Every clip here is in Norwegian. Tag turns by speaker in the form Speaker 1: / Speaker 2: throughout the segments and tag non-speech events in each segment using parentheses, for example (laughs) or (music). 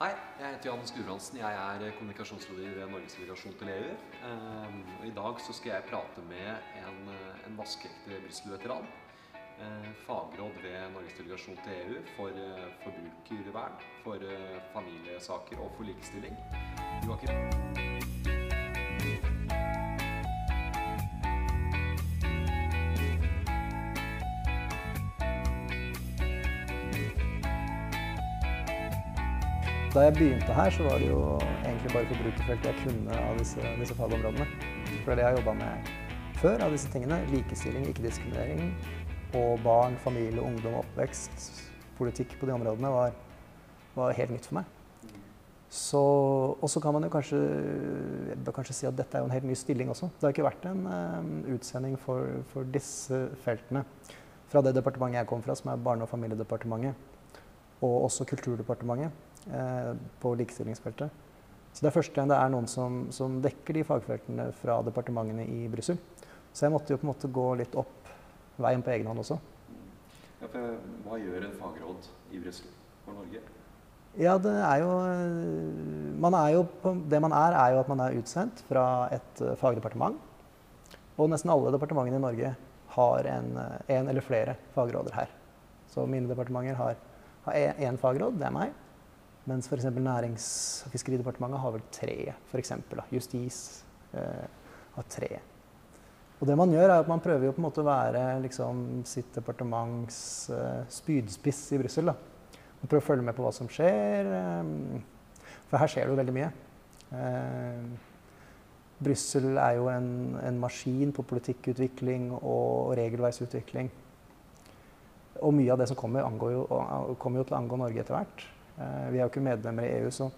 Speaker 1: Hei, jeg heter Johannes Gudbrandsen. Jeg er kommunikasjonsrådgiver ved Norges delegasjon til EU. Og I dag så skal jeg prate med en, en vaskeekte Brussel-veteran. Uh, fagråd ved Norges delegasjon til EU for forbrukervern, for familiesaker og for likestilling. Joakim.
Speaker 2: Da jeg begynte her, så var det jo egentlig bare forbrukerfeltet jeg kunne av disse, disse fagområdene. For det jeg har jobba med før av disse tingene, likestilling, ikke-diskriminering, og barn, familie, ungdom, oppvekst, politikk på de områdene, var, var helt nytt for meg. Så, og så kan man jo kanskje, kanskje si at dette er jo en helt ny stilling også. Det har ikke vært en um, utsending for, for disse feltene fra det departementet jeg kom fra, som er Barne- og familiedepartementet, og også Kulturdepartementet på likestillingsfeltet. Så det er første gang det er noen som, som dekker de fagfeltene fra departementene i Brussel. Så jeg måtte jo på en måte gå litt opp veien på egen hånd også.
Speaker 1: Ja, for, hva gjør en fagråd i Brussel for Norge?
Speaker 2: Ja, det er jo Man er jo Det man er, er jo at man er utsendt fra et uh, fagdepartement. Og nesten alle departementene i Norge har en, uh, en eller flere fagråder her. Så mine departementer har, har én fagråd, det er meg. Mens f.eks. Nærings- og fiskeridepartementet har vel tre. For eksempel, da. Justis eh, har tre. Og det man gjør, er at man prøver å være liksom, sitt departements spydspiss i Brussel. Man prøver å følge med på hva som skjer. For her skjer det jo veldig mye. Brussel er jo en, en, maskin på politikkutvikling og regelverksutvikling. Og mye av det som kommer, jo, kommer jo til å angå Norge etter hvert. Vi er jo ikke medlemmer i EU, så,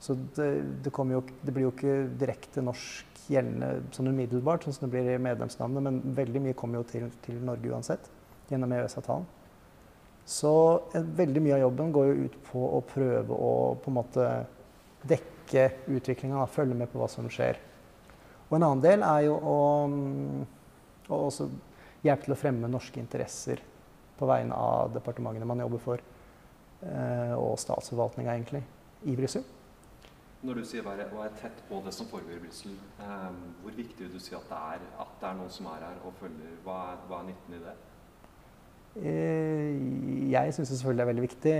Speaker 2: så det, det, jo, det, blir jo ikke direkte norsk gjeldende sånn umiddelbart, sånn som det blir i medlemslandene, men veldig mye kommer jo til, til Norge uansett gjennom EØS-avtalen. Så veldig mye av jobben går jo ut på å prøve å på en måte dekke utviklinga, følge med på hva som skjer. Og en annen del er jo å, å hjelpe til å fremme norske interesser på vegne av departementene man jobber for, eh, og statsforvaltninga egentlig, i Brussel.
Speaker 1: Når du sier være, være tett på det som foregår i Brussel, eh, hvor viktig vil du si at det er at det er noen som er her og følger? Hva er, hva er nytten i det?
Speaker 2: Jeg syns det er veldig viktig,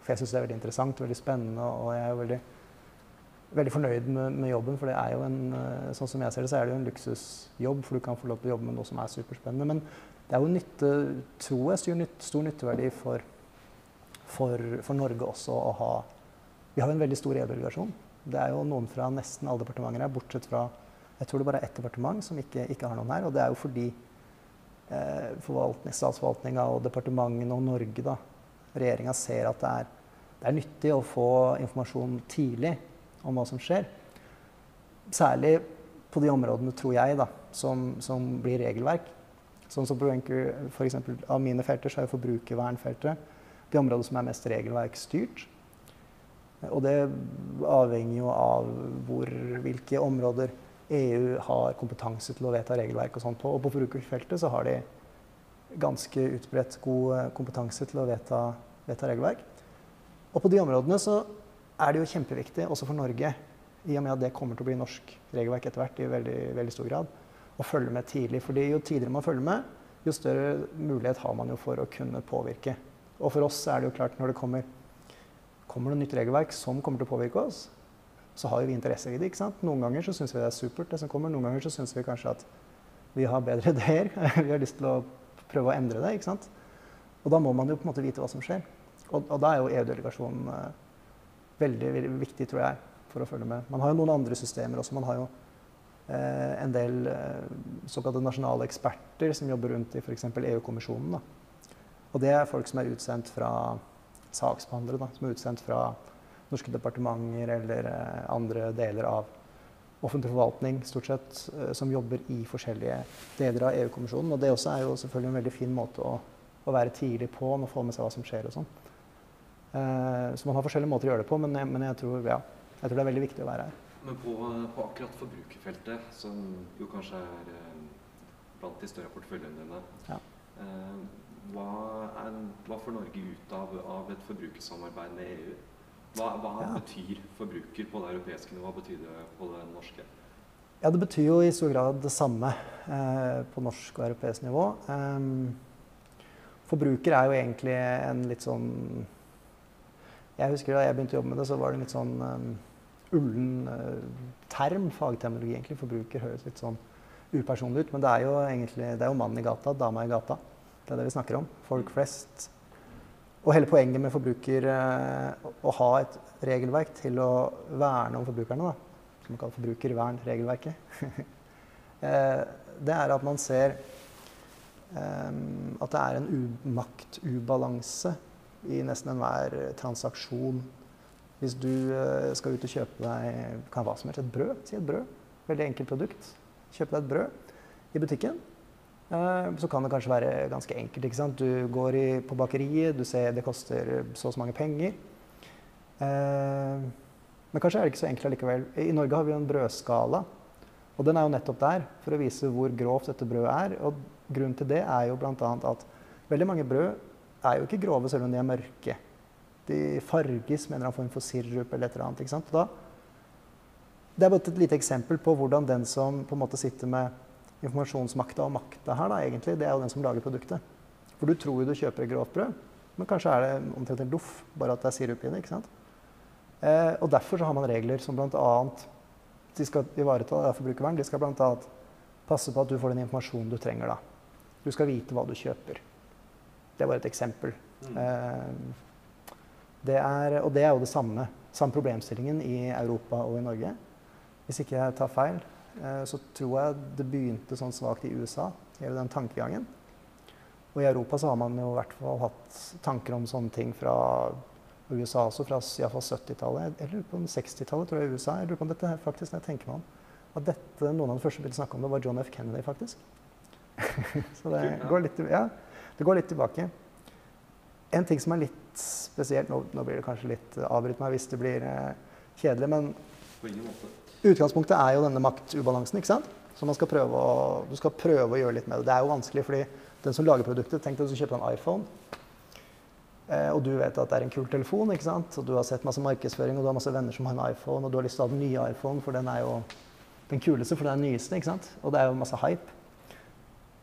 Speaker 2: for jeg syns det er veldig interessant veldig spennende. Og jeg er veldig, veldig fornøyd med, med, jobben, for det er jo en, sånn som jeg ser det, så er det jo en luksusjobb. For du kan få lov til å jobbe med noe som er superspennende. Men det er jo nytte, tror jeg, stor nytteverdi for, for, for, Norge også å ha Vi har jo en veldig stor EU-delegasjon. Det er jo noen fra nesten alle departementer her, bortsett fra jeg tror det bare er ett departement som ikke, ikke har noen her. Og det er jo fordi eh, statsforvaltninga og departementene og Norge, da, regjeringa, ser at det er, det er, nyttig å få informasjon tidlig om hva som skjer. Særlig på de områdene, tror jeg, da, som, som blir regelverk. Sånn som for eksempel, Av mine felter så er jo forbrukervernfeltet de områdene som er mest regelverksstyrt. Og det avhenger jo av hvor, hvilke områder EU har kompetanse til å vedta regelverk og sånt på. Og på forbrukerfeltet så har de ganske utbredt god kompetanse til å vedta, vedta, regelverk. Og på de områdene så er det jo kjempeviktig, også for Norge, i og med at det kommer til å bli norsk regelverk etter hvert i veldig, veldig stor grad, å følge med tidlig. fordi jo tidligere man følger med, jo større mulighet har man jo for å kunne påvirke. Og for oss er det jo klart når det kommer, kommer noe nytt regelverk som kommer til å påvirke oss, så har vi interesse i det. ikke sant? Noen ganger så syns vi det er supert, det som kommer. Noen ganger så syns vi kanskje at vi har bedre (laughs) ideer. vi har lyst til å prøve å endre det. ikke sant? Og da må man jo på en måte vite hva som skjer. Og, og da er jo EU-delegasjonen eh, veldig, veldig, viktig, tror jeg, for å følge med. Man har jo noen andre systemer også. Man har jo eh, en del eh, såkalte nasjonale eksperter som jobber rundt i f.eks. EU-kommisjonen. Og det er folk som er utsendt fra saksbehandlere, da, som er utsendt fra norske departementer eller andre deler av offentlig forvaltning stort sett, som jobber i forskjellige deler av EU-kommisjonen. Og det også er jo selvfølgelig en veldig fin måte å, å være tidlig på med å få med seg hva som skjer og sånn. Eh, så man har forskjellige måter å gjøre det på, men, jeg, men jeg, tror, ja, jeg, tror, det er veldig viktig å være her.
Speaker 1: Men på, på akkurat forbrukerfeltet, som jo kanskje er eh, blant de større porteføljene dine, ja. eh, hva, er, hva, får Norge ut av, av et forbrukersamarbeid med EU? Hva, hva ja. betyr forbruker på det europeiske nivå? Hva betyr det på det norske?
Speaker 2: Ja, Det betyr jo i stor grad det samme eh, på norsk og europeisk nivå. Um, forbruker er jo egentlig en litt sånn Jeg husker da jeg begynte å jobbe med det, så var det en litt sånn um, ullen uh, term, fagterminologi egentlig. Forbruker høres litt sånn upersonlig ut, men det er jo egentlig det er jo mannen i gata, dama i gata. Det er det vi snakker om. Folk flest. Og hele poenget med forbruker uh, å ha et regelverk til å verne om forbrukerne, da, som man kaller forbrukervernregelverket, uh, (laughs) det er at man ser um, at det er en maktubalanse i nesten enhver transaksjon. Hvis du skal ut og kjøpe deg kan hva som helst, et brød, si et brød, veldig enkelt produkt, kjøpe deg et brød i butikken, så kan det kanskje være ganske enkelt. ikke sant? Du går i, på bakeriet, du ser det koster så og så mange penger. Uh, men kanskje er det ikke så enkelt allikevel. I Norge har vi jo en brødskala. Og den er jo nettopp der for å vise hvor grovt dette brødet er. Og grunnen til det er jo bl.a. at veldig mange brød er jo ikke grove selv om de er mørke. De farges med en eller annen form for sirup eller et eller annet. ikke sant? Da, det er bare et lite eksempel på hvordan den som på en måte sitter med informasjonsmakta og makta her, da, egentlig, det er jo den som lager produktet. For du tror jo du kjøper et grovt brød, men kanskje er det omtrent en loff, bare at det er sirup i det. ikke sant? Eh, og derfor så har man regler som bl.a. de skal ivareta forbrukervern. De skal bl.a. passe på at du får den informasjonen du trenger. da. Du skal vite hva du kjøper. Det bare et eksempel. Mm. Eh, det er, og det er jo det samme. Samme problemstillingen i Europa og i Norge. Hvis ikke jeg tar feil, så tror jeg det begynte sånn svakt i USA, hele den tankegangen. Og i Europa så har man jo i hvert fall hatt tanker om sånne ting fra USA også, fra iallfall 70-tallet. Eller på 60-tallet, tror jeg, i USA. Jeg lurer på om dette her faktisk, når jeg tenker meg om, at dette, noen av de første ville snakke om det, var John F. Kennedy, faktisk. (laughs) så det går litt, ja. Det går litt tilbake. En ting som er litt spesielt Nå, nå blir det kanskje litt Avbryt meg hvis det blir eh, kjedelig, men utgangspunktet er jo denne maktubalansen. ikke sant? Så skal å, du skal prøve å gjøre litt med det. Det er jo vanskelig, fordi den som lager produktet Tenk deg du kjøper en iPhone. Eh, og du vet at det er en kul telefon, ikke sant? og du har sett masse markedsføring, og du har masse venner som har en iPhone, og du har lyst til å ha den nye iPhone, for den er jo den kuleste, for den er den nyeste. ikke sant? Og det er jo masse hype.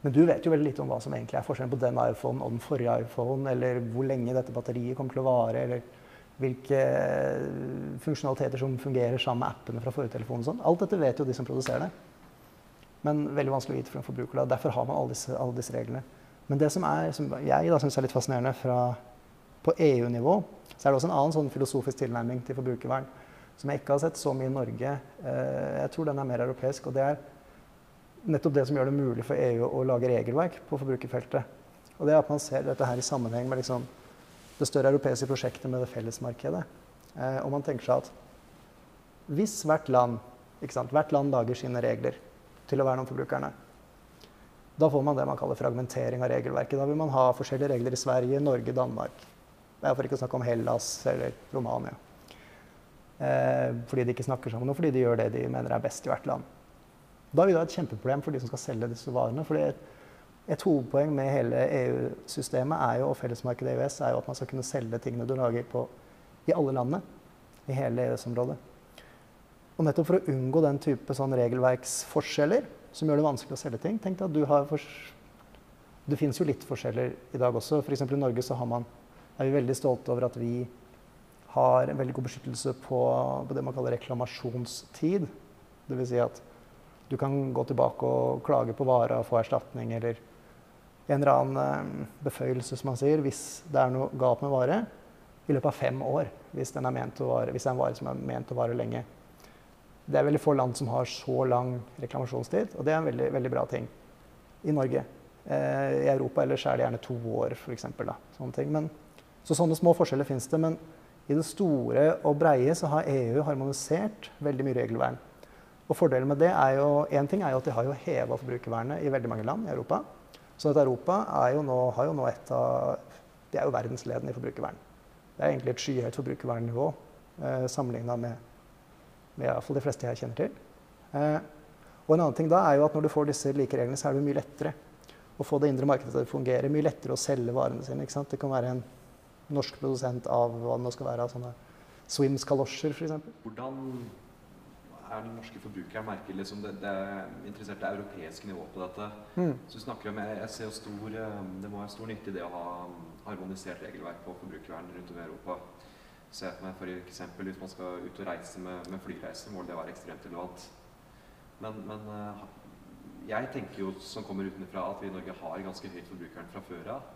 Speaker 2: Men du vet jo veldig lite om hva som egentlig er forskjellen på den iPhone og den forrige iPhone, eller hvor lenge dette batteriet kommer til å vare, eller hvilke funksjonaliteter som fungerer sammen med appene fra og sånn. Alt dette vet jo de som produserer det. Men veldig vanskelig å vite for en forbruker. Da. Derfor har man alle disse, alle disse reglene. Men det som, er, som jeg syns er litt fascinerende fra, på EU-nivå, så er det også en annen sånn filosofisk tilnærming til forbrukervern som jeg ikke har sett så mye i Norge. Eh, jeg tror den er mer europeisk. og det er nettopp det som gjør det mulig for EU å lage regelverk på forbrukerfeltet. Og det er at man ser dette her i sammenheng med liksom det større europeiske prosjektet med det fellesmarkedet. Eh, og man tenker seg at hvis hvert land, hvert land lager sine regler til å verne om forbrukerne, da får man det man kaller fragmentering av regelverket. Da vil man ha forskjellige regler i Sverige, Norge, Danmark. For ikke å snakke om Hellas eller Romania. Eh, fordi de ikke snakker sammen, og fordi de gjør det de mener er best i hvert land. Da vil det være et kjempeproblem for de som skal selge disse varene. fordi et hovedpoeng med hele EU-systemet og fellesmarkedet EØS er jo at man skal kunne selge tingene du lager på, i alle landene. I hele EØS-området. Og nettopp for å unngå den type sånn regelverksforskjeller som gjør det vanskelig å selge ting tenk deg at du har Det finnes jo litt forskjeller i dag også. F.eks. i Norge så man, er vi veldig stolte over at vi har en veldig god beskyttelse på, på det man kaller reklamasjonstid. Dvs. Si at du kan gå tilbake og klage på vara og få erstatning eller en eller annen eh, beføyelse, som man sier, hvis det er noe galt med vare, i løpet av fem år. Hvis, den er ment å vare, hvis det er en vare som er ment å vare lenge. Det er veldig få land som har så lang reklamasjonstid, og det er en veldig, veldig bra ting i Norge. Eh, I Europa ellers er det gjerne to år, f.eks. Sånne ting. Men, så sånne små forskjeller fins det. Men i det store og breie så har EU harmonisert veldig mye regelvern. Og Fordelen med det er jo, en ting er jo at de har jo heva forbrukervernet i veldig mange land i Europa. Så at Europa er jo nå, har jo nå et av De er jo verdensledende i forbrukervern. Det er egentlig et skyhøyt forbrukervernnivå eh, sammenligna med, med de fleste jeg kjenner til. Eh, og en annen ting da er jo at når du får disse like reglene, så er det mye lettere å få det indre markedet til å fungere. Mye lettere å selge varene sine. ikke sant? Det kan være en norsk produsent av hva det nå skal være, av sånne Swims-kalosjer f.eks.
Speaker 1: Hvordan er den norske forbrukeren merker liksom det, det er interessert det europeiske nivået på dette?
Speaker 2: Mm.
Speaker 1: Så snakker om, jeg, jeg ser jo stor, eh, Det må være stor nytte i det å ha harmonisert regelverk på forbrukervern rundt om i Europa. Se for meg for eksempel hvis man skal ut og reise med, med flyreise, må det være ekstremt relevant. Men, men eh, jeg tenker jo, som kommer utenfra, at vi i Norge har ganske høyt forbrukeren fra før av.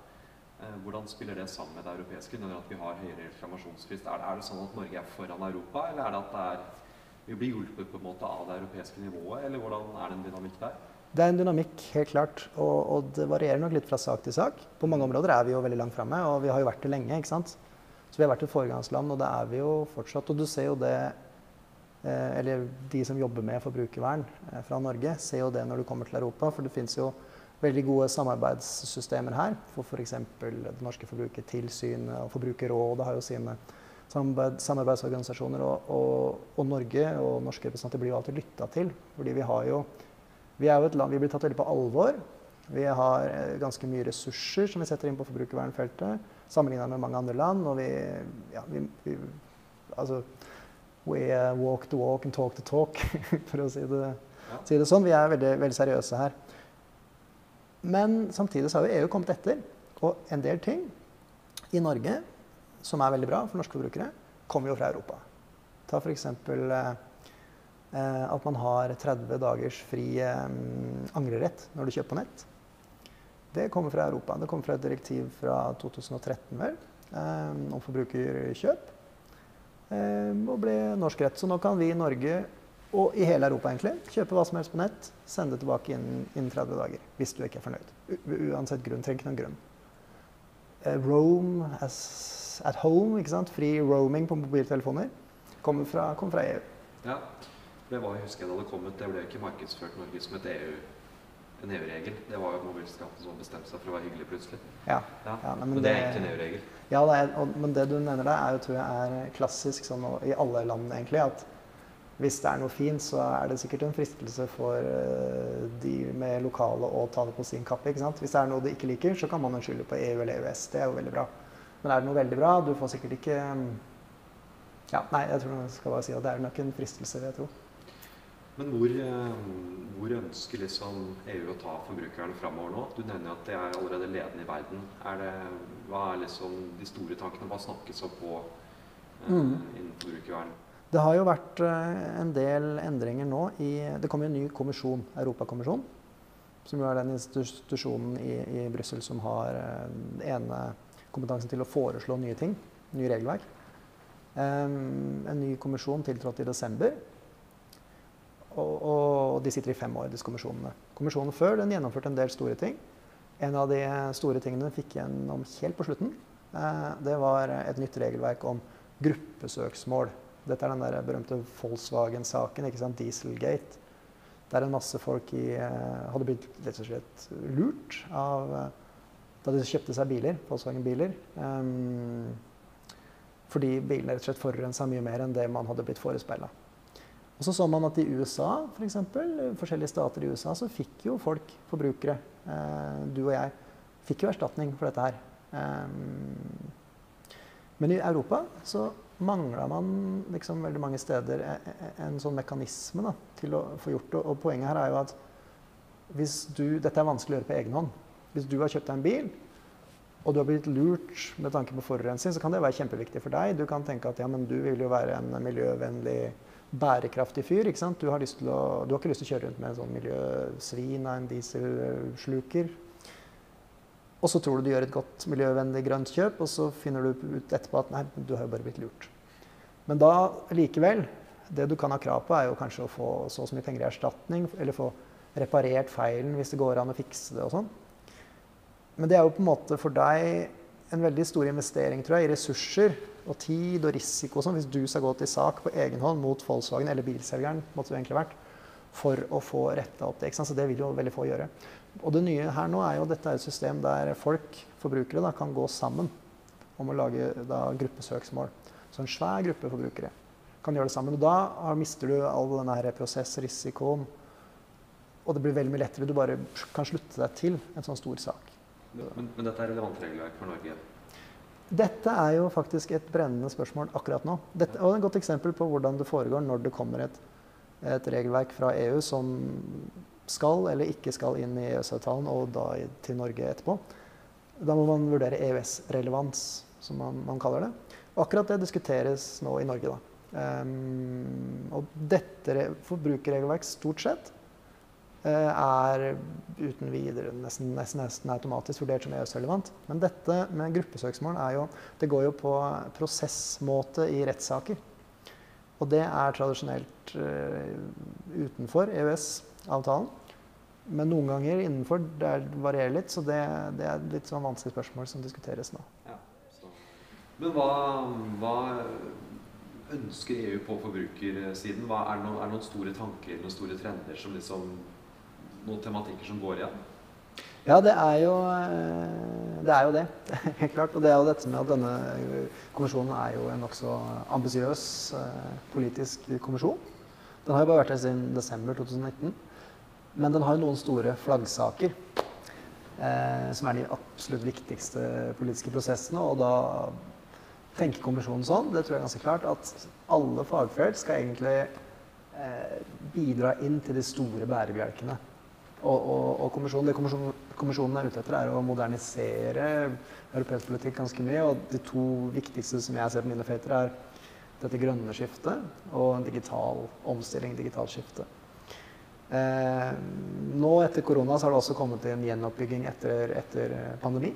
Speaker 1: Eh, Hvordan spiller det sammen med det europeiske, når at vi har høyere reklamasjonsfrist? Er det, er det sånn at Norge er foran Europa, eller er det at det er, vi blir hjulpet på en måte av det europeiske nivået, eller hvordan er det en dynamikk der?
Speaker 2: Det er en dynamikk, helt klart. Og, og det varierer nok litt fra sak til sak. På mange områder er vi jo veldig langt framme, og vi har jo vært det lenge. ikke sant? Så vi har vært et foregangsland, og det er vi jo fortsatt. Og du ser jo det eh, Eller de som jobber med forbrukervern eh, fra Norge, ser jo det når du kommer til Europa. For det fins jo veldig gode samarbeidssystemer her for f.eks. det norske Forbrukertilsynet og Forbrukerrådet har jo sine samarbeidsorganisasjoner. Og, og, og, Norge og norske representanter blir jo alltid lytta til. fordi vi har jo vi er jo et land, vi blir tatt veldig på alvor. Vi har eh, ganske mye ressurser som vi setter inn på forbrukervernfeltet sammenlignet med mange andre land. Og vi, ja, vi, vi altså, We uh, walk the walk and talk the talk, (laughs) for å si det,
Speaker 1: Ja.
Speaker 2: si det sånn. Vi er veldig, veldig seriøse her. Men samtidig så har jo EU kommet etter. Og en del ting i Norge som er veldig bra for norske forbrukere, kommer jo fra Europa. Ta f.eks. Eh, eh, at man har 30 dagers fri eh, angrerett når du kjøper på nett. Det kommer fra Europa. Det kommer fra et direktiv fra 2013 vel, eh, om forbrukerkjøp. Eh, og ble norsk rett. Så nå kan vi i Norge og i hele Europa egentlig kjøpe hva som helst på nett, sende det tilbake innen, innen 30 dager. Hvis du ikke er fornøyd. U uansett grunn. Trenger ikke noen grunn. Eh, roam as at home, ikke sant? fri roaming på mobiltelefoner, kommer fra, kom fra EU.
Speaker 1: Ja, det var, jeg husker jeg da det kom ut, det ble ikke markedsført Norge som et EU, en EU-regel. Det var jo mobilskatten som bestemte seg for å være hyggelig plutselig.
Speaker 2: Ja.
Speaker 1: Ja.
Speaker 2: Ja, nei,
Speaker 1: men,
Speaker 2: men
Speaker 1: det er
Speaker 2: ikke
Speaker 1: egentlig en EU-regel.
Speaker 2: Ja, det er, og, men det du nevner der, er jo, tror jeg er klassisk sånn i alle land, egentlig. At hvis det er noe fint, så er det sikkert en fristelse for uh, de med lokale å ta det på sin kappe. ikke sant? Hvis det er noe de ikke liker, så kan man jo skylde på EU eller EØS. Det er jo veldig bra. Men er det noe veldig bra, du får sikkert ikke mm, Ja, nei, jeg tror jeg skal bare si at det er nok en fristelse, vil jeg tro.
Speaker 1: Men hvor, eh, hvor ønsker liksom EU å ta forbrukerne framover nå? Du nevner at de er allerede ledende i verden. Er det, hva er liksom de store tankene? Hva snakkes om på eh,
Speaker 2: Mm.
Speaker 1: innen forbrukervern?
Speaker 2: Det har jo vært eh, en del endringer nå i Det kommer jo en ny kommisjon, Europakommisjonen. Som jo er den institusjonen i, i Brussel som har eh, den ene kompetansen til å foreslå nye ting. Nye regelverk. En ny kommisjon tiltrådte i desember. Og, og de sitter i fem år, disse kommisjonene. Kommisjonen før den gjennomførte en del store ting. En av de store tingene den fikk gjennom helt på slutten. Eh, det var et nytt regelverk om gruppesøksmål. Dette er den der berømte Volkswagen-saken, ikke sant? Dieselgate. Der en masse folk i, eh, hadde blitt rett og slett lurt av eh, da de kjøpte seg biler, Volkswagen-biler. Um, fordi bilene rett og slett forurensa mye mer enn det man hadde blitt forespeila. Og så så man at i USA, for eksempel, forskjellige stater i USA, så fikk jo folk, forbrukere, eh, du og jeg, fikk jo erstatning for dette her. Um, men i Europa så mangla man liksom veldig mange steder e- e- en sånn mekanisme da, til å få gjort det. Og poenget her er jo at hvis du Dette er vanskelig å gjøre på egen hånd. Hvis du har kjøpt deg en bil, og du har blitt lurt med tanke på forurensning, så kan det være kjempeviktig for deg. Du kan tenke at ja, men du vil jo være en miljøvennlig, bærekraftig fyr. ikke sant? Du har, å, du har ikke lyst til å kjøre rundt med en sånn miljøsvin av en dieselsluker. Og så tror du du gjør et godt miljøvennlig grønt kjøp, og så finner du ut etterpå at nei, du har jo bare blitt lurt. Men da likevel, det du kan ha krav på, er jo kanskje å få så og så mye penger i erstatning, eller få reparert feilen hvis det går an å fikse det og sånn. Men det er jo på en måte for deg en veldig stor investering tror jeg, i ressurser og tid og risiko sånn, hvis du skal gå til sak på egen hånd mot Volkswagen eller bilselgeren, måtte det egentlig vært, for å få retta opp det. Så det vil jo veldig få gjøre. Og det nye her nå er jo at dette er et system der folk, forbrukere, da, kan gå sammen om å lage da, gruppesøksmål. Så en svær gruppe forbrukere kan gjøre det sammen. Og da mister du all denne prosessrisikoen. Og det blir veldig mye lettere. Du bare kan slutte deg til en sånn stor sak.
Speaker 1: Men, men dette er relevant regelverk for Norge?
Speaker 2: Dette er jo faktisk et brennende spørsmål akkurat nå. Dette er et godt eksempel på hvordan det foregår når det kommer et, et regelverk fra EU som skal eller ikke skal inn i EØS-avtalen, og da til Norge etterpå. Da må man vurdere EØS-relevans, som man, man, kaller det. Og akkurat det diskuteres nå i Norge. da. Um, og dette forbrukerregelverk stort sett er uten videre nesten, nesten, nesten automatisk vurdert som EØS-relevant. Men dette med gruppesøksmål er jo, det går jo på prosessmåte i rettssaker. Og det er tradisjonelt uh, utenfor EØS-avtalen. Men noen ganger innenfor. Det varierer litt, så det, det er litt sånn vanskelig spørsmål som diskuteres nå. Ja,
Speaker 1: Men hva, hva, ønsker EU på forbrukersiden? Hva, er, det noen, er det noen store tanker noen store trender som liksom noen tematikker som går igjen?
Speaker 2: Ja, det er jo eh, det. Er jo det. (laughs) Helt klart. Og det er jo dette med at denne kommisjonen er jo en nokså ambisiøs eh, politisk kommisjon. Den har jo bare vært her siden desember 2019. Men den har jo noen store flaggsaker. Eh, som er de absolutt viktigste politiske prosessene. Og da tenker kommisjonen sånn, det tror jeg er ganske klart, at alle fagfelt skal egentlig eh, bidra inn til de store bærebjelkene og, og, og kommisjonen, det kommisjonen, kommisjonen, er ute etter, er å modernisere europeisk politikk ganske mye. Og de to viktigste som jeg ser på mine felter, er dette grønne skiftet og en digital omstilling, digitalt skifte. Eh, nå etter korona så har det også kommet en gjenoppbygging etter, etter pandemi.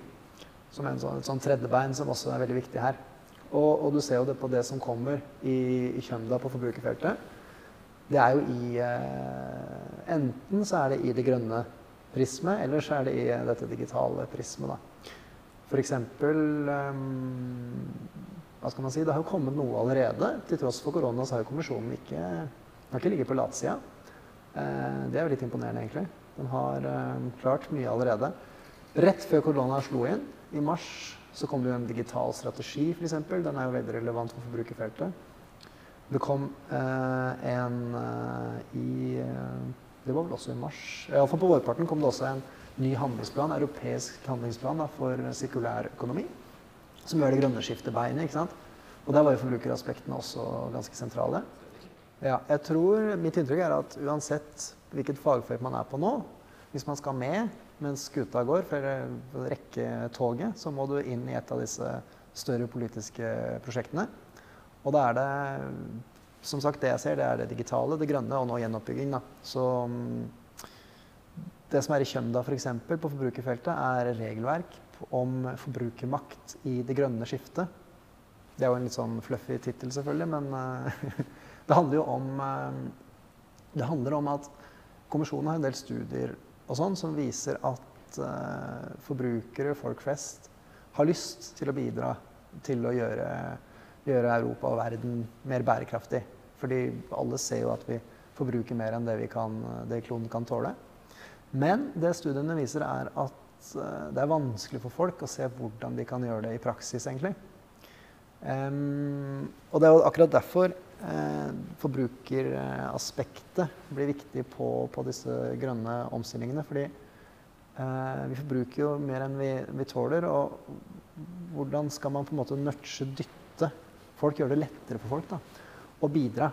Speaker 2: Som er en sånn, et sånn tredjebein som også er veldig viktig her. Og, og, du ser jo det på det som kommer i, i Kjømda på forbrukerfeltet det er jo i eh, Enten så er det i det grønne prismet, eller så er det i eh, dette digitale prismet. da. For eksempel um, Hva skal man si? Det har jo kommet noe allerede. Til tross for korona så har jo kommisjonen ikke, har ikke ligget på latsida. Uh, det er jo litt imponerende, egentlig. Den har klart mye allerede. Rett før korona slo inn, i mars, så kom det jo en digital strategi, f.eks. Den er jo veldig relevant for forbrukerfeltet. Det kom eh, en eh, i eh, Det var vel også i mars. Iallfall på vårparten kom det også en ny handlingsplan, europeisk handlingsplan da, for sirkulær økonomi. Som gjør det grønne skiftet beinet. ikke sant? Og der var jo forbrukeraspektene også ganske sentrale. Ja, jeg tror, Mitt inntrykk er at uansett hvilket fagfelt man er på nå, hvis man skal med mens skuta går, for å rekke toget, så må du inn i et av disse større politiske prosjektene. Og da er det som sagt, det jeg ser, det er det digitale, det grønne og nå gjenoppbygging. Da. Så det som er i Kjømda f.eks. For på forbrukerfeltet, er regelverk om forbrukermakt i det grønne skiftet. Det er jo en litt sånn fluffy tittel, selvfølgelig, men uh, (laughs) det handler jo om uh, Det handler om at kommisjonen har en del studier og sånn som viser at uh, forbrukere, folk flest, har lyst til å bidra til å gjøre gjøre Europa og verden mer bærekraftig. Fordi alle ser jo at vi forbruker mer enn det, kan, det kloden kan tåle. Men det studiene viser, er at eh, det er vanskelig for folk å se hvordan de kan gjøre det i praksis, egentlig. Um, og det er jo akkurat derfor eh, forbrukeraspektet blir viktig på, på, disse grønne omstillingene. Fordi eh, vi forbruker jo mer enn vi, vi, tåler. Og hvordan skal man på en måte nudge, dytte folk gjør det lettere for folk da, å bidra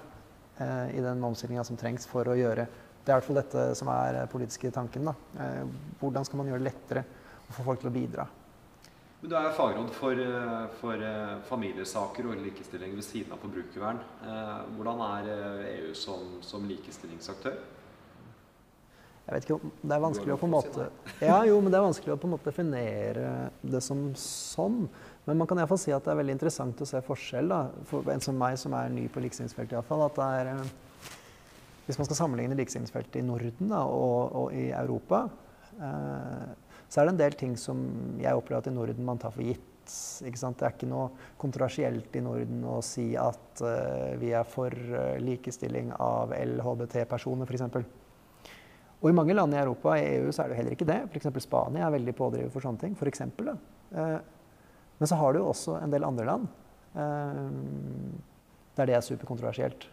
Speaker 2: eh, i den omstillinga som trengs for å gjøre Det er i hvert fall dette som er politiske tanken. Da. Eh, hvordan skal man gjøre det lettere å få folk til å bidra?
Speaker 1: Men Du er fagråd for, eh, for eh, familiesaker og likestilling ved siden av forbrukervern. Eh, hvordan er EU som, som likestillingsaktør?
Speaker 2: Jeg vet ikke, Det er vanskelig å på en måte ja, jo, men det er vanskelig å på en måte definere det som sånn. Men man kan i fall si at det er veldig interessant å se forskjell. da, For en som meg som er ny på likestillingsfeltet iallfall. At det er eh, Hvis man skal sammenligne likestillingsfeltet i Norden da, og, og, i Europa, eh, så er det en del ting som jeg opplever at i Norden man tar for gitt. Ikke sant? Det er ikke noe kontroversielt i Norden å si at uh, vi er for uh, likestilling av LHBT-personer, f.eks. Og i mange land i Europa i EU så er det jo heller ikke det. F.eks. Spania er veldig pådriver for sånne ting. For eksempel, eh, men så har du jo også en del andre land eh, der det er superkontroversielt.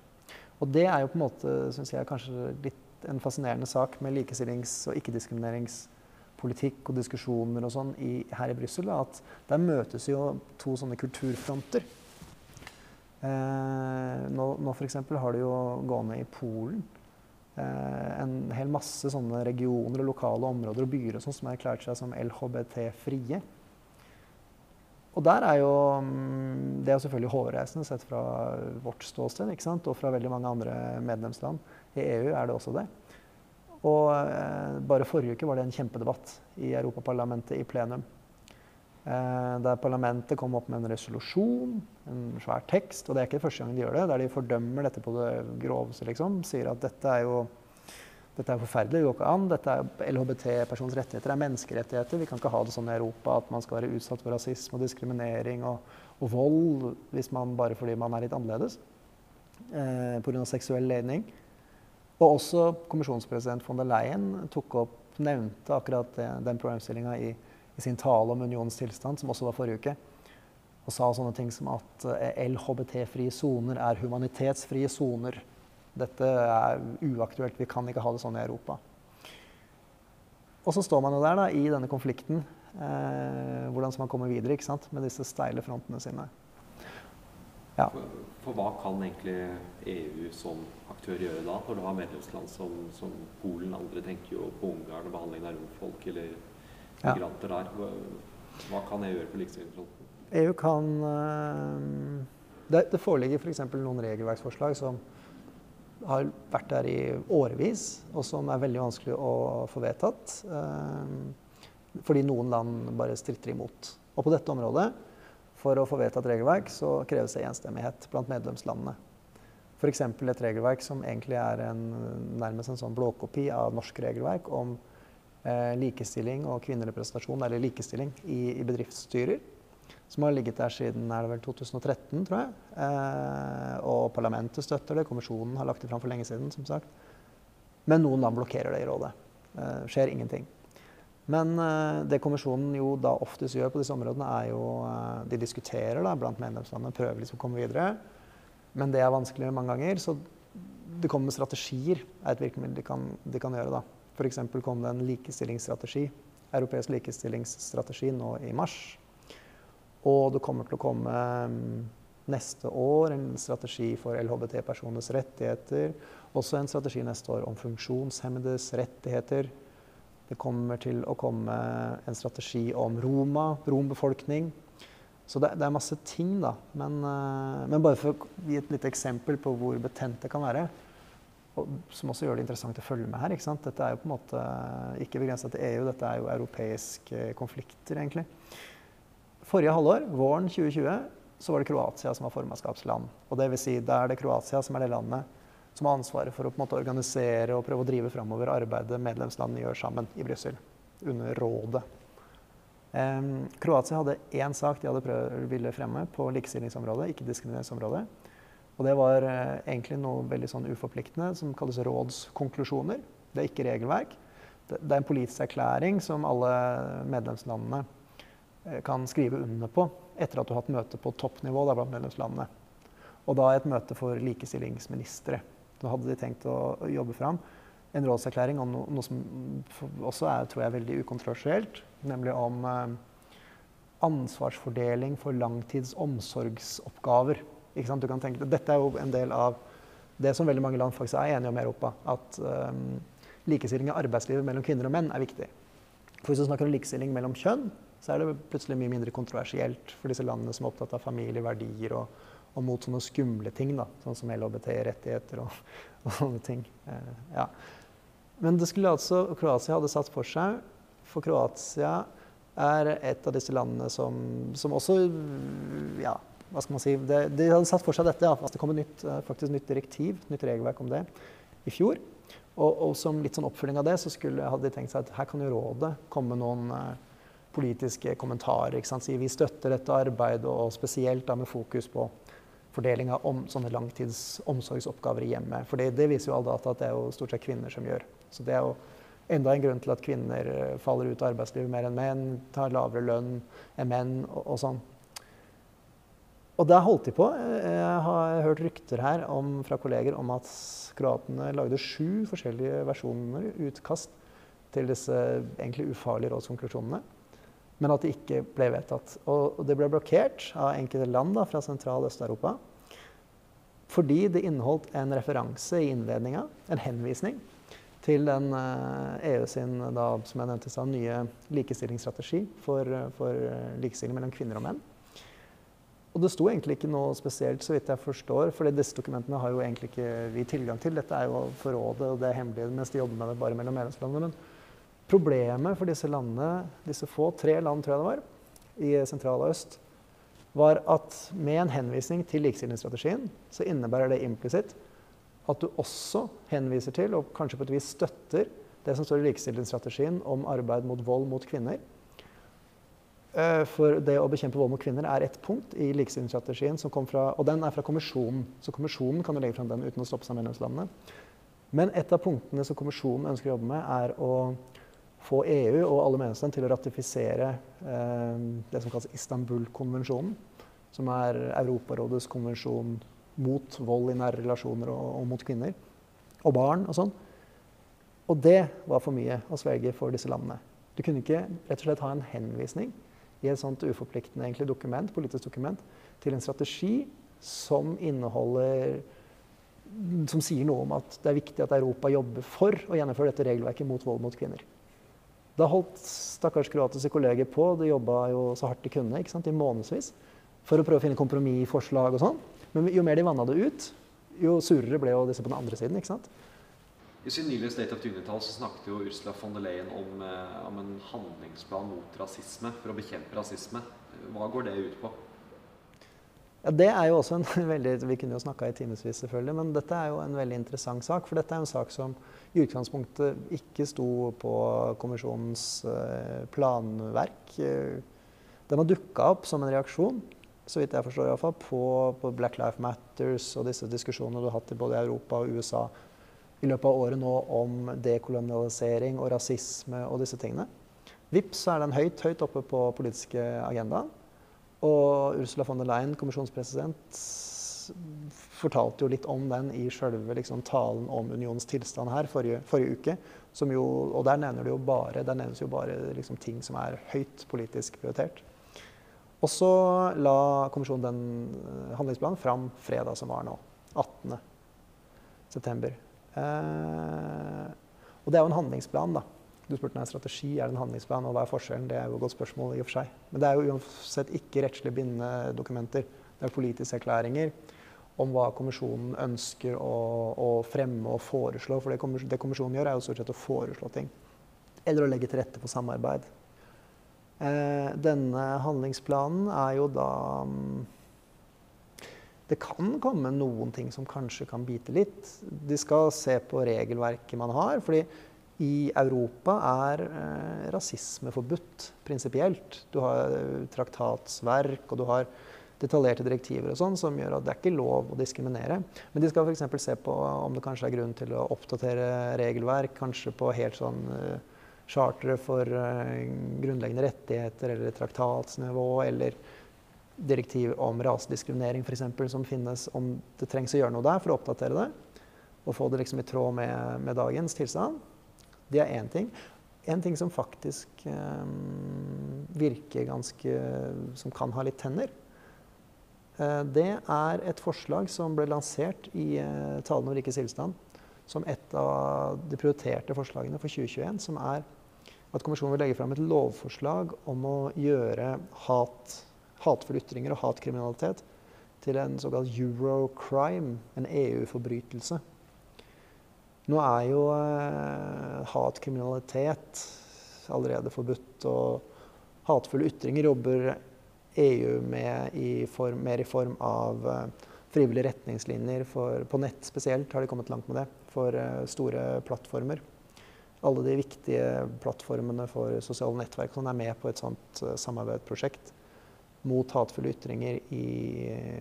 Speaker 2: Og det er jo på en måte, syns jeg, kanskje litt en fascinerende sak med likestillings- og ikke-diskrimineringspolitikk og diskusjoner og sånn her i Brussel, at der møtes jo to sånne kulturfronter. Eh, nå nå f.eks. har du jo gående i Polen en hel masse sånne regioner og lokale områder og byer og sånt, som har erklært seg som LHBT-frie. Og der er jo mm, Det er selvfølgelig hårreisende sett fra vårt ståsted ikke sant? og fra veldig mange andre medlemsland. I EU er det også det. Og eh, bare forrige uke var det en kjempedebatt i Europaparlamentet i plenum. Eh, der parlamentet kom opp med en resolusjon, en svær tekst. Og det er ikke første gang de gjør det, der de fordømmer dette på det groveste. liksom, Sier at dette er jo dette er forferdelig, det går ikke an. Dette er LHBT-personens rettigheter er menneskerettigheter. Vi kan ikke ha det sånn i Europa at man skal være utsatt for rasisme og diskriminering og, og vold hvis man, bare fordi man er litt annerledes eh, pga. seksuell ledning. Og også kommisjonspresident von der Leyen tok opp, nevnte akkurat det, den problemstillinga i, i, sin tale om unionens tilstand, som også var forrige uke. Og sa sånne ting som at eh, LHBT-frie soner er humanitetsfrie soner. Dette er uaktuelt. Vi kan ikke ha det sånn i Europa. Og så står man jo der da, i denne konflikten. Eh, hvordan skal man komme videre ikke sant? med disse steile frontene sine?
Speaker 1: Ja. For, for, hva kan egentlig EU som aktør gjøre da, når du har medlemsland som, som Polen? Andre tenker jo på Ungarn og behandlingen av romfolk eller migranter der. Hva, hva, kan EU gjøre på likestillingsfronten?
Speaker 2: EU kan øh, Det, det foreligger f.eks. For noen regelverksforslag som har vært der i årevis, og som er veldig vanskelig å få vedtatt. Øh, fordi noen land bare stritter imot. Og på dette området for å få vedtatt regelverk så kreves det enstemmighet blant medlemslandene. F.eks. et regelverk som egentlig er en, nærmest en sånn blåkopi av norsk regelverk om eh, likestilling og kvinnerepresentasjon, eller likestilling, i, i, bedriftsstyrer. Som har ligget der siden er det vel 2013, tror jeg. Eh, og parlamentet støtter det. Kommisjonen har lagt det fram for lenge siden, som sagt. Men noen land blokkerer det i rådet. Eh, skjer ingenting. Men uh, det kommisjonen jo da oftest gjør på disse områdene, er jo De diskuterer da blant medlemslandene, prøver liksom å komme videre. Men det er vanskelig mange ganger. Så det kommer med strategier, er et virkemiddel de kan, de kan gjøre. da. F.eks. kom det en likestillingsstrategi, europeisk likestillingsstrategi nå i mars. Og det kommer til å komme um, neste år en strategi for LHBT-personers rettigheter. Også en strategi neste år om funksjonshemmedes rettigheter. Det kommer til å komme en strategi om Roma, rombefolkning. Så det, det, er masse ting, da. Men, uh, men, bare for å gi et lite eksempel på hvor betent det kan være, og, som også gjør det interessant å følge med her. ikke sant? Dette er jo på en måte ikke begrensa til EU, dette er jo europeiske konflikter, egentlig. Forrige halvår, våren 2020, så var det Kroatia som var formannskapsland. Og det vil si, da er det Kroatia som er det landet som har ansvaret for å på en måte organisere og prøve å drive framover arbeidet medlemslandene gjør sammen i Brussel, under rådet. Um, Kroatia hadde én sak de hadde prøvd, ville fremme på likestillingsområdet, ikke-diskrimineringsområdet. Og det var uh, egentlig noe veldig sånn uforpliktende som kalles rådskonklusjoner. Det er ikke regelverk. Det, er en politisk erklæring som alle medlemslandene uh, kan skrive under på etter at du har hatt møte på toppnivå der blant medlemslandene. Og da et møte for likestillingsministre. Da hadde de tenkt å, jobbe fram en rådserklæring om noe, noe som også er tror jeg, veldig ukontroversielt, nemlig om eh, ansvarsfordeling for langtids omsorgsoppgaver. Du kan tenke, dette er jo en del av det som veldig mange land faktisk er enige om i Europa. At um, likestilling i arbeidslivet mellom kvinner og menn er viktig. For Hvis du snakker om likestilling mellom kjønn, så er det plutselig mye mindre kontroversielt for disse landene som er opptatt av familieverdier og og mot sånne skumle ting, da, sånn som LHBT-rettigheter og, og, sånne ting. Eh, ja. Men det skulle altså, Kroatia hadde satt for seg For Kroatia er et av disse landene som, som også ja, hva skal man si, det, De hadde satt for seg dette, ja, det kom et nytt, eh, faktisk nytt direktiv, nytt regelverk om det, i fjor. Og, og, som litt sånn oppfølging av det så skulle, hadde de tenkt seg at her kan jo rådet komme noen eh, politiske kommentarer. ikke sant? Si vi støtter dette arbeidet, og spesielt da med fokus på fordeling av om, sånne langtids i hjemmet. For det, det, viser jo all data at det er jo stort sett kvinner som gjør. Så det er jo enda en grunn til at kvinner eh, faller ut av arbeidslivet mer enn menn, tar lavere lønn enn menn og, og sånn. Og der holdt de på. Jeg har hørt rykter her om, fra kolleger om at kroatene lagde sju forskjellige versjoner, utkast, til disse egentlig ufarlige rådskonklusjonene. Men at de ikke ble vedtatt. Og det ble blokkert av enkelte land da, fra Sentral- Øst-Europa. Fordi det inneholdt en referanse i innledninga, en henvisning, til den EU e sin da, som jeg nevnte, nye likestillingsstrategi for, for likestilling mellom kvinner og menn. Og det sto egentlig ikke noe spesielt, så vidt jeg forstår, for disse dokumentene har jo egentlig ikke vi tilgang til. Dette er jo for rådet, og det er hemmelig mens de jobber med det bare mellom medlemslandene. Men problemet for disse landene, disse få, tre land tror jeg det var, i sentral og øst, var at med en henvisning til likestillingsstrategien, så innebærer det implisitt at du også henviser til, og kanskje på et vis støtter, det som står i likestillingsstrategien om arbeid mot vold mot kvinner. Eh, for det å bekjempe vold mot kvinner er ett punkt i likestillingsstrategien. Og den er fra kommisjonen, så kommisjonen kan jo legge fram den uten å stoppe seg medlemslandene. Men et av punktene som kommisjonen ønsker å jobbe med, er å få EU og alle medlemsland til å ratifisere eh, det som kalles Istanbul-konvensjonen. Som er Europarådets konvensjon mot vold i nære relasjoner og, og mot kvinner. Og barn og sånn. Og det var for mye å svelge for disse landene. Du kunne ikke rett og slett ha en henvisning i et sånt uforpliktende egentlig, dokument, politisk dokument til en strategi som inneholder som sier noe om at det er viktig at Europa jobber for å gjennomføre dette regelverket mot vold mot kvinner. Da holdt stakkars kroatiske kolleger på. De jobba jo så hardt de kunne ikke sant, i månedsvis for å prøve å finne kompromissforslag og sånn. Men jo mer de vanna det ut, jo surere ble jo disse på den andre siden. ikke sant?
Speaker 1: I sin nylige State of the Union-tall snakket jo Ursula von der Leyen om, eh, om, en handlingsplan mot rasisme, for å bekjempe rasisme. Hva går det ut på?
Speaker 2: Ja, Det er jo også en (laughs) veldig, Vi kunne jo snakka i timevis, selvfølgelig, men dette er jo en veldig interessant sak. For dette er en sak som i utgangspunktet ikke sto på kommisjonens eh, planverk. Den har dukka opp som en reaksjon så vidt jeg forstår i hvert fall, på, på Black Life Matters og disse diskusjonene du har hatt i både Europa og USA i løpet av året nå om dekolonialisering og rasisme og disse tingene. Vips så er den høyt, høyt oppe på politiske agendaen. Og Ursula von der Leyen, kommisjonspresident, fortalte jo litt om den i sjølve liksom, talen om unionens tilstand her forrige, forrige uke. Jo, og der, nevner jo bare, der nevnes jo bare liksom, ting som er høyt politisk prioritert. Og så la kommisjonen den eh, handlingsplanen fram fredag som var nå. 18. september. Eh, og det er jo en handlingsplan, da. Du spurte om en strategi, er det en handlingsplan, og hva er forskjellen? Det er jo et godt spørsmål i og for seg. Men det er jo uansett ikke rettslig bindende dokumenter. Det er politiske erklæringer om hva kommisjonen ønsker å, å fremme og foreslå. For det, det kommisjonen gjør, er jo stort sett å foreslå ting. Eller å legge til rette for samarbeid. Eh, denne handlingsplanen er jo da mm, det kan komme noen ting som kanskje kan bite litt. De skal se på regelverket man har. fordi i Europa er eh, rasisme forbudt prinsipielt. Du har eh, traktatsverk, og du har detaljerte direktiver og sånn, som gjør at det er ikke lov å diskriminere. Men de skal f.eks. se på om det kanskje er grunn til å oppdatere regelverk. Kanskje på helt sånn eh, chartere for eh, grunnleggende rettigheter eller traktatsnivå. eller direktiv om rasediskriminering f.eks. som finnes, om det trengs å gjøre noe der for å oppdatere det. Og få det liksom i tråd med, med dagens tilstand. Det er én ting. En ting som faktisk um, virker ganske Som kan ha litt tenner. Uh, det er et forslag som ble lansert i uh, talen om rikets tilstand som et av de prioriterte forslagene for 2021, som er at kommisjonen vil legge fram et lovforslag om å gjøre hat hatefulle ytringer og hatkriminalitet til en såkalt eurocrime, en EU-forbrytelse. Nå er jo eh, hatkriminalitet allerede forbudt, og hatefulle ytringer jobber EU med i form, mer i form av eh, frivillige retningslinjer for, på nett spesielt har de kommet langt med det, for eh, store plattformer. Alle de viktige plattformene for sosiale nettverk sånn er med på et sånt uh, samarbeidsprosjekt mot hatefulle ytringer i,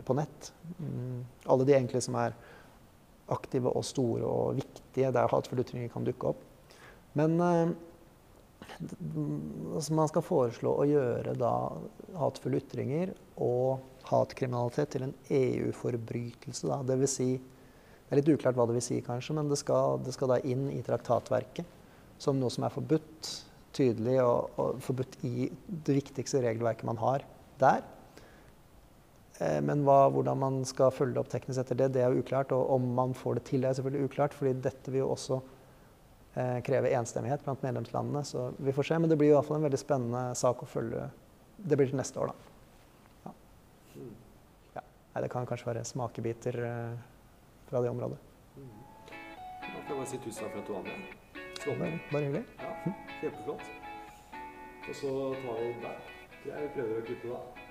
Speaker 2: på nett. Mm. Alle de egentlig som er aktive og store og viktige der hatefulle ytringer kan dukke opp. Men eh, altså man skal foreslå å gjøre da hatefulle ytringer og hatkriminalitet til en EU-forbrytelse. Det vil si Det er litt uklart hva det vil si, kanskje, men det skal, det skal da inn i traktatverket. som noe som er forbudt, tydelig og, og forbudt i det viktigste regelverket man har der. Eh, men hva, hvordan man skal følge opp teknisk etter det, det er jo uklart. Og om man får det til, er selvfølgelig uklart. fordi dette vil jo også eh, kreve enstemmighet blant medlemslandene. Så vi får se. Men det blir i hvert fall en veldig spennende sak å følge. Det blir til neste år, da. Ja. Ja. Nei, det kan kanskje være smakebiter eh, fra det området.
Speaker 1: Da får jeg bare si tusen takk for at du var med.
Speaker 2: Bare, bare hyggelig.
Speaker 1: Ja, kjempeflott. Og så tar vi der. Jeg prøver å kutte, da.